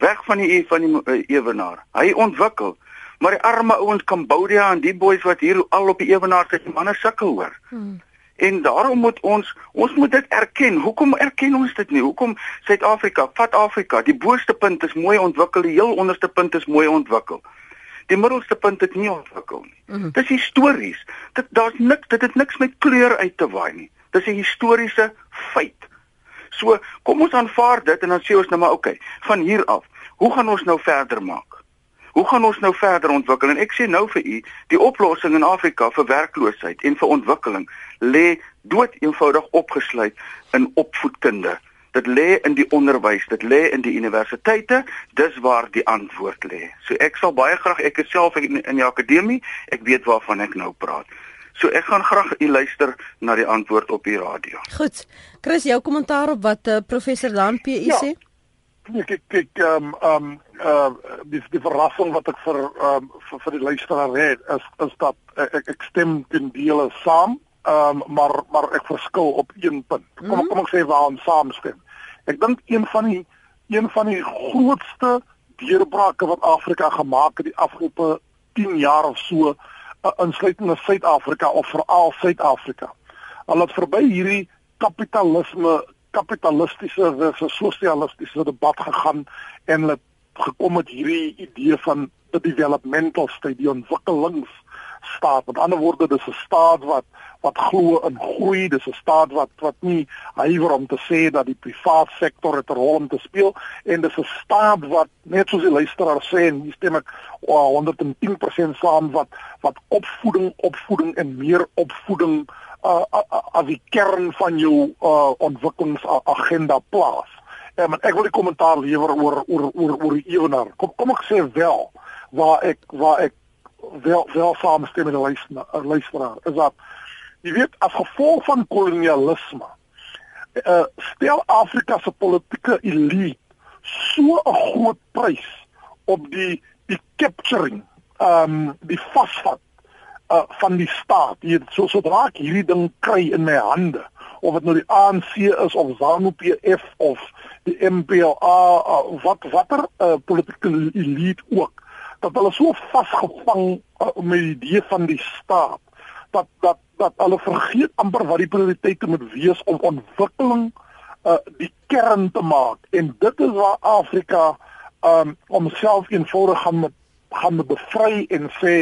weg van die van die uh, ewenaar. Hy ontwikkel, maar die arme ouens Kambodja en die boeis wat hier al op die ewenaar sit, die manne sukkel hoor. Hmm. En daarom moet ons ons moet dit erken. Hoekom erken ons dit nie? Hoekom Suid-Afrika, vat Afrika, die boonste punt is mooi ontwikkel, die heel onderste punt is mooi ontwikkel. Die middelste punt het nie ontwikkel nie. Mm -hmm. Dis histories. Dit daar's niks, dit het niks met kleur uit te waai nie. Dis 'n historiese feit. So, kom ons aanvaar dit en dan sê ons nou maar okay, van hier af, hoe gaan ons nou verder maak? Hoe gaan ons nou verder ontwikkel? En ek sê nou vir u, die oplossing in Afrika vir werkloosheid en vir ontwikkeling lê dood eenvoudig opgesluit in opvoedkunde. Dit lê in die onderwys, dit lê in die universiteite, dis waar die antwoord lê. So ek sal baie graag ek self in, in die akademie, ek weet waarvan ek nou praat. So ek gaan graag u luister na die antwoord op die radio. Goed. Chris, jou kommentaar op wat uh, professor Dan PE ja. sê? Ek ek ehm ehm uh dis die verrassing wat ek vir ehm um, vir, vir die luisteraar het is is dat ek ek stem ten dele saam, ehm um, maar maar ek verskil op een punt. Kom mm -hmm. kom ek sê waar ons saamstem. Ek dink een van die een van die grootste deurbrake wat Afrika gemaak het die afgelope 10 jaar of so insluitende Suid-Afrika of veral Suid-Afrika. Al het verby hierdie kapitalisme kapitalistiese versus sosialistiese debat gegaan en hulle gekom met hierdie idee van 'n developmental state, die ontwikkelings staat. Met ander woorde, dis 'n staat wat wat glo in groei, dis 'n staat wat wat nie huiwer om te sê dat die private sektor 'n rol om te speel en dis 'n staat wat net soos die luisteraar sê en hier stem ek oh, 110% saam wat wat opvoeding, opvoeding en meer opvoeding uh, as die kern van jou uh, ontwikkelingsagenda plaas. Um, ek wil 'n kommentaar lewer oor oor oor oor die ewenaar. Kom kom ek sê wel waar ek waar ek wel wel saamstem met die luisteraar is dat jy weet as gevolg van kolonialisme uh, stel Afrika se politieke elite so 'n groot prys op die die capturing um, die vasvat uh van die staat. Jy so sodra ek hierdie ding kry in my hande of dit nou die ANC is of ZANU-PF of die MPLA uh, wat watter uh, politieke elite ook dat hulle so vasgevang uh, met die idee van die staat dat dat dat hulle vergeet amper wat die prioriteite moet wees om ontwikkeling uh, die kern te maak. En dit is waar Afrika um homself eenvoudig gaan met gaan met bevry en sê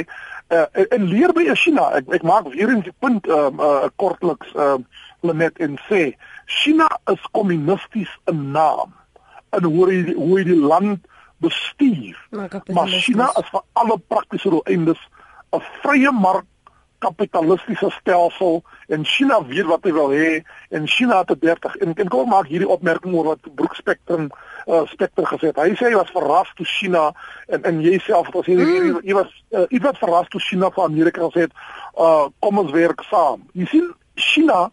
uh, en leer by China. Ek ek maak weer eens die punt um uh, kortliks um uh, net en sê China is kommunisties in naam. En hoe hy hoe hy die land bestuur. Maar China is vir alle praktiese doeleindes 'n vrye mark kapitalistiese stelsel en China weet wat hy wil hê en China het 30 en, en kom maak hierdie opmerking oor wat Brook Spectrum uh, Spectre gesê het. Hy sê hy was verras toe China en en jy self het jy mm. jy was uh, ietwat verras toe China van Amerika gesê het, uh, kom ons werk saam. Jy sien China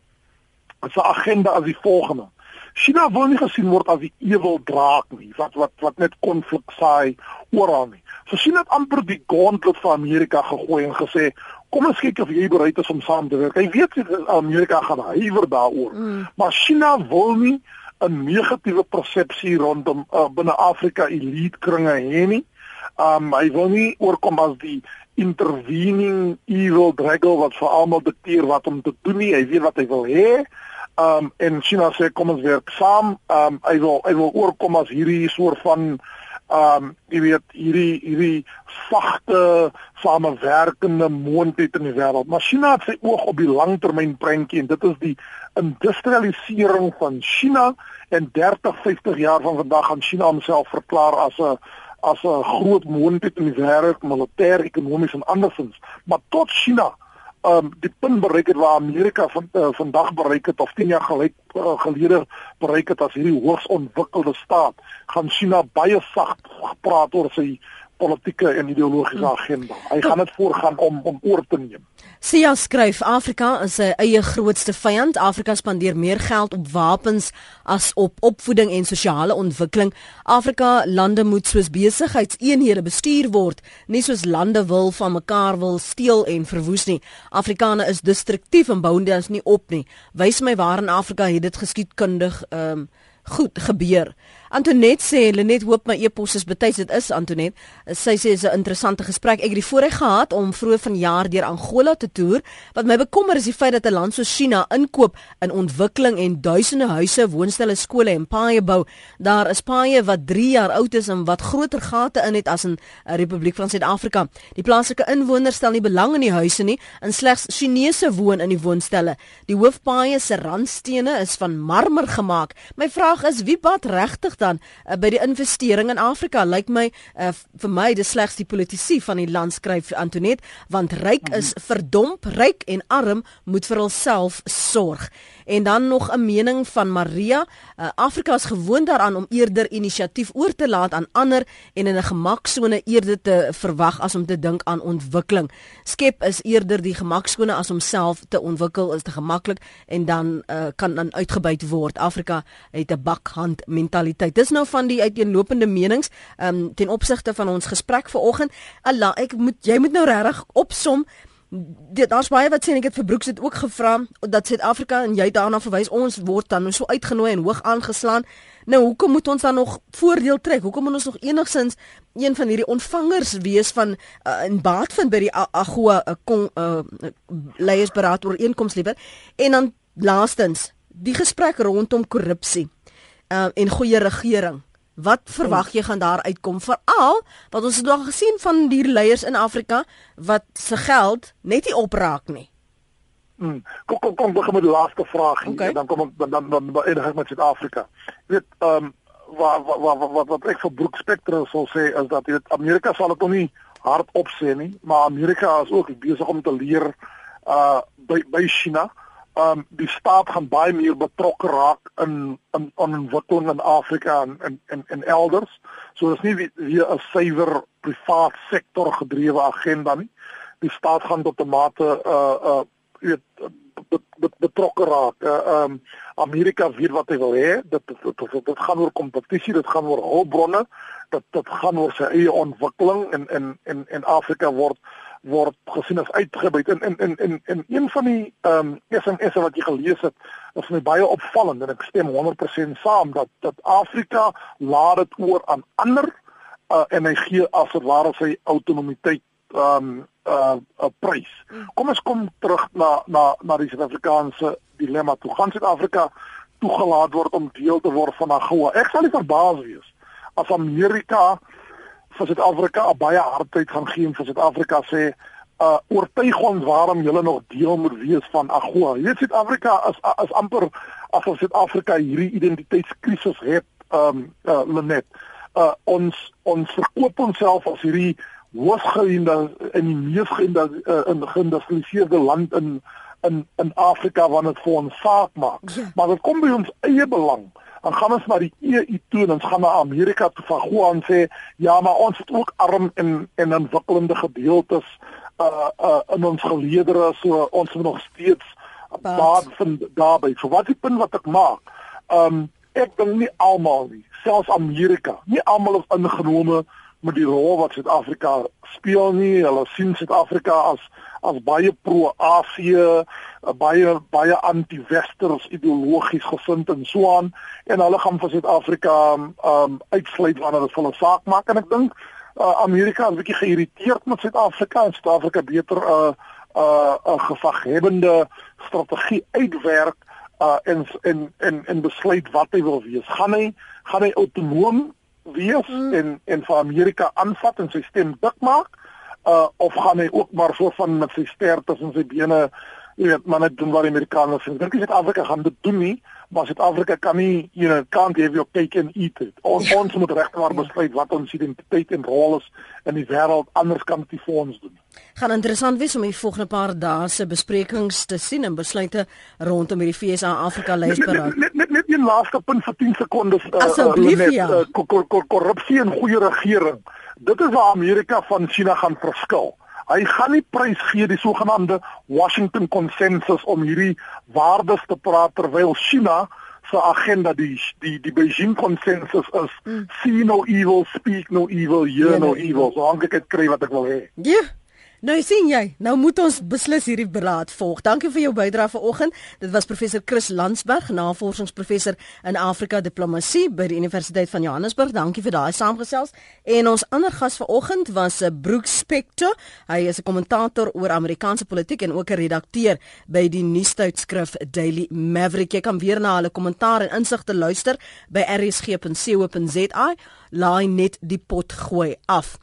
se agenda as die volgende. China wil nie gesien word as die ewel draak nie, wat wat wat net konflik saai oral nie. So China het amper die gauntlet vir Amerika gegooi en gesê, kom ons kyk of jy bereid is om saam te werk. Hy weet Amerika gaan huiwer daaroor. Mm. Maar China wil nie 'n negatiewe persepsie rondom uh, binne Afrika elite kringe hê nie. Um hy wil nie oorkom as die intervening evil dragon wat vir almal dikteer wat om te doen nie. Hy weet wat hy wil hê. Um en China sê kom ons werk saam. Um hy wil hy wil oorkom as hierdie soort van um jy weet hierdie hierdie sagte samewerkende moontlikheid in die wêreld. Maar China het sy oog op die langtermyn prentjie en dit is die industrialisering van China en 30, 50 jaar van vandag gaan China homself verklaar as 'n as 'n groot moontlikheid in die wêreld, militêr, ekonomies en andersins. Maar tot China um die punt bereik het waar Amerika van uh, vandag bereik het of 10 jaar gelede uh, gelede bereik het as hierdie hoogs ontwikkelde staat gaan China baie sag praat oor sy politieke en ideologiese agenda. Hy gaan dit voorgaan om om oor te neem. Sia skryf Afrika is sy eie grootste vyand. Afrika spandeer meer geld op wapens as op opvoeding en sosiale ontwikkeling. Afrika lande moet soos besigheidseenhede bestuur word, nie soos lande wil van mekaar wil steel en verwoes nie. Afrikane is destruktief en bou ons nie op nie. Wys my waar in Afrika het dit geskiedkundig ehm um, goed gebeur. Antonet sê Lenet hoop my e-pos is betyds dit is Antonet. Sy sê dit is 'n interessante gesprek. Ek het die voorreg gehad om vroeër vanjaar deur Angola te toer. Wat my bekommer is die feit dat 'n land soos China inkoop in ontwikkeling en duisende huise, woonstelle, skole en paaie bou. Daar is paaie wat 3 jaar oud is en wat groter gate in het as in 'n Republiek van Suid-Afrika. Die plaaslike inwoners stel nie belang in die huise nie en slegs Chinese woon in die woonstelle. Die hoofpaaie se randstene is van marmer gemaak. My vraag is wie bad regtig dan uh, by die investering in Afrika lyk my uh, vir my dis slegs die politisie van die land skryf Antonet want ryk is verdomp ryk en arm moet vir hulself sorg en dan nog 'n mening van Maria uh, Afrika is gewoond daaraan om eerder inisiatief oor te laat aan ander en in 'n gemaksone eerder te verwag as om te dink aan ontwikkeling skep is eerder die gemaksone as om self te ontwikkel is te gemaklik en dan uh, kan dan uitgebuit word Afrika het 'n bakhand mentaliteit. Dis nou van die uiteenlopende menings um, ten opsigte van ons gesprek vanoggend. Allah, ek moet jy moet nou regtig opsom. Daar's baie wat sê en ek het vir Broeks dit ook gevra dat Suid-Afrika en jy daarna verwys ons word dan so uitgenooi en hoog aangeslaan. Nou hoekom moet ons dan nog voordeel trek? Hoekom moet ons nog enigsins een van hierdie ontvangers wees van uh, in baat vind by die AGOA uh, uh, leiersberaad oor inkomste liewer? En dan laastens, die gesprek rondom korrupsie uh, en goeie regering. Wat verwag jy gaan daar uitkom veral wat ons het nog gesien van die leiers in Afrika wat se geld net nie opraak nie. Hmm. Kom kom kom begin met die laaste vraag okay. en dan kom dan dan dan eindig ek met Suid-Afrika. Jy weet ehm um, wat wat wat wat ek vir Brook Spectre sou sê is dat jy weet Amerika sal dit nog nie hard opsê nie, maar Amerika is ook besig om te leer uh by by China um die staat gaan baie meer betrokke raak in in ontwikkeling in Afrika en in in in elders. So dis nie weer 'n suiwer privaat sektor gedrewe agenda nie. Die staat gaan tot 'n mate uh uh weet betrokke raak. Uh, um Amerika weet wat hy wil hê. Dit dit dit gaan oor kompetisie, dit gaan oor hulpbronne dat dit gaan oor sy eie ontwikkeling en en en en Afrika word word gesien as uitgebuit in in in in in een van die ehm um, SMS'e wat jy gelees het is my baie opvallend en ek stem 100% saam dat dat Afrika laat dit oor aan ander uh, en hy gee as dit ware sy autonomiteit ehm um, uh 'n prys. Kom ons kom terug na na na die Suid-Afrikaanse dilemma. Toe gaan Suid-Afrika toegelaat word om deel te word van AGOA. Ek sal nie verbaas wees as Amerika vir Suid-Afrika 'n baie hardheid gaan gee en vir Suid-Afrika sê uh oortuig ons waarom julle nog deel moet wees van AGOA. Jy weet Suid-Afrika is is amper asof Suid-Afrika hierdie identiteitskrisis het um uh Lenet. Uh ons ons verkoop onsself as hierdie hooggeïnde in die mees geïndustrialiseerde land in in in Afrika wanneer dit vir ons saak maak. Ja. Maar dit kom by ons eie belang dan gaan ons na die EU toe en ons gaan na Amerika toe van gou aan sê ja maar ons het ook arm en en ontwikkelende gedeeltes uh uh in ons geleedere so ons moet nog steeds baat. van daarby so wat die punt wat ek maak? Um ek dink nie almal nie selfs Amerika nie almal is ingenome met die rol wat Suid-Afrika speel nie. Hulle sien Suid-Afrika as as baie pro-Asie, baie baie anti-westers ideologies gesind en so aan en hulle gaan vir Suid-Afrika um uitsluit wanneer dit hulle saak maak en ek dink uh, Amerika is 'n bietjie geïrriteerd met Suid-Afrika en Suid-Afrika beter 'n uh, 'n uh, 'n gevaghebende strategie uitwerk uh en en en en besluit wat hy wil wees. Gaan hy gaan hy autonoom wees mm. en en vir Amerika aanvat en sy stem dik maak? uh of gaan hy ook maar so van met sy ster tussen sy bene jy weet maar net doen wat die Amerikaners sê. Dink jy Suid-Afrika gaan dit doen nie, maar Suid-Afrika kan nie you know can't have your cake and eat it. On, ja. Ons moet ja. besluit wat ons identiteit en rol is in die wêreld anders kan dit vir ons doen. Gaan interessant wees om die volgende paar dae se besprekings te sien en besluite rondom hierdie FSA Afrika leiersberaad. Net net net 'n laaste punt vir 10 sekondes. Uh, Asseblief uh, ja. Uh, korrupsie en goeie regering. Dit is waar Amerika van China gaan verskil. Hy gaan nie prys gee die sogenaamde Washington konsensus om hierdie waardes te praat terwyl China se agenda die die die Beijing konsensus is mm. see no evil speak no evil hear no evil so hang ek dit kry wat ek wil hê. Ja. Yeah. Nou sien jy, nou moet ons beslis hierdie beraad volg. Dankie vir jou bydrae vanoggend. Dit was professor Chris Landsberg, navorsingsprofessor in Afrika diplomatie by die Universiteit van Johannesburg. Dankie vir daai saamgesels. En ons ander gas vanoggend was eh, Brooks Spector. Hy is 'n kommentator oor Amerikaanse politiek en ook 'n redakteur by die nuustydskrif Daily Maverick. Jy kan weer na hulle kommentaar en insigte luister by rsg.co.za. Laai net die pot gooi af.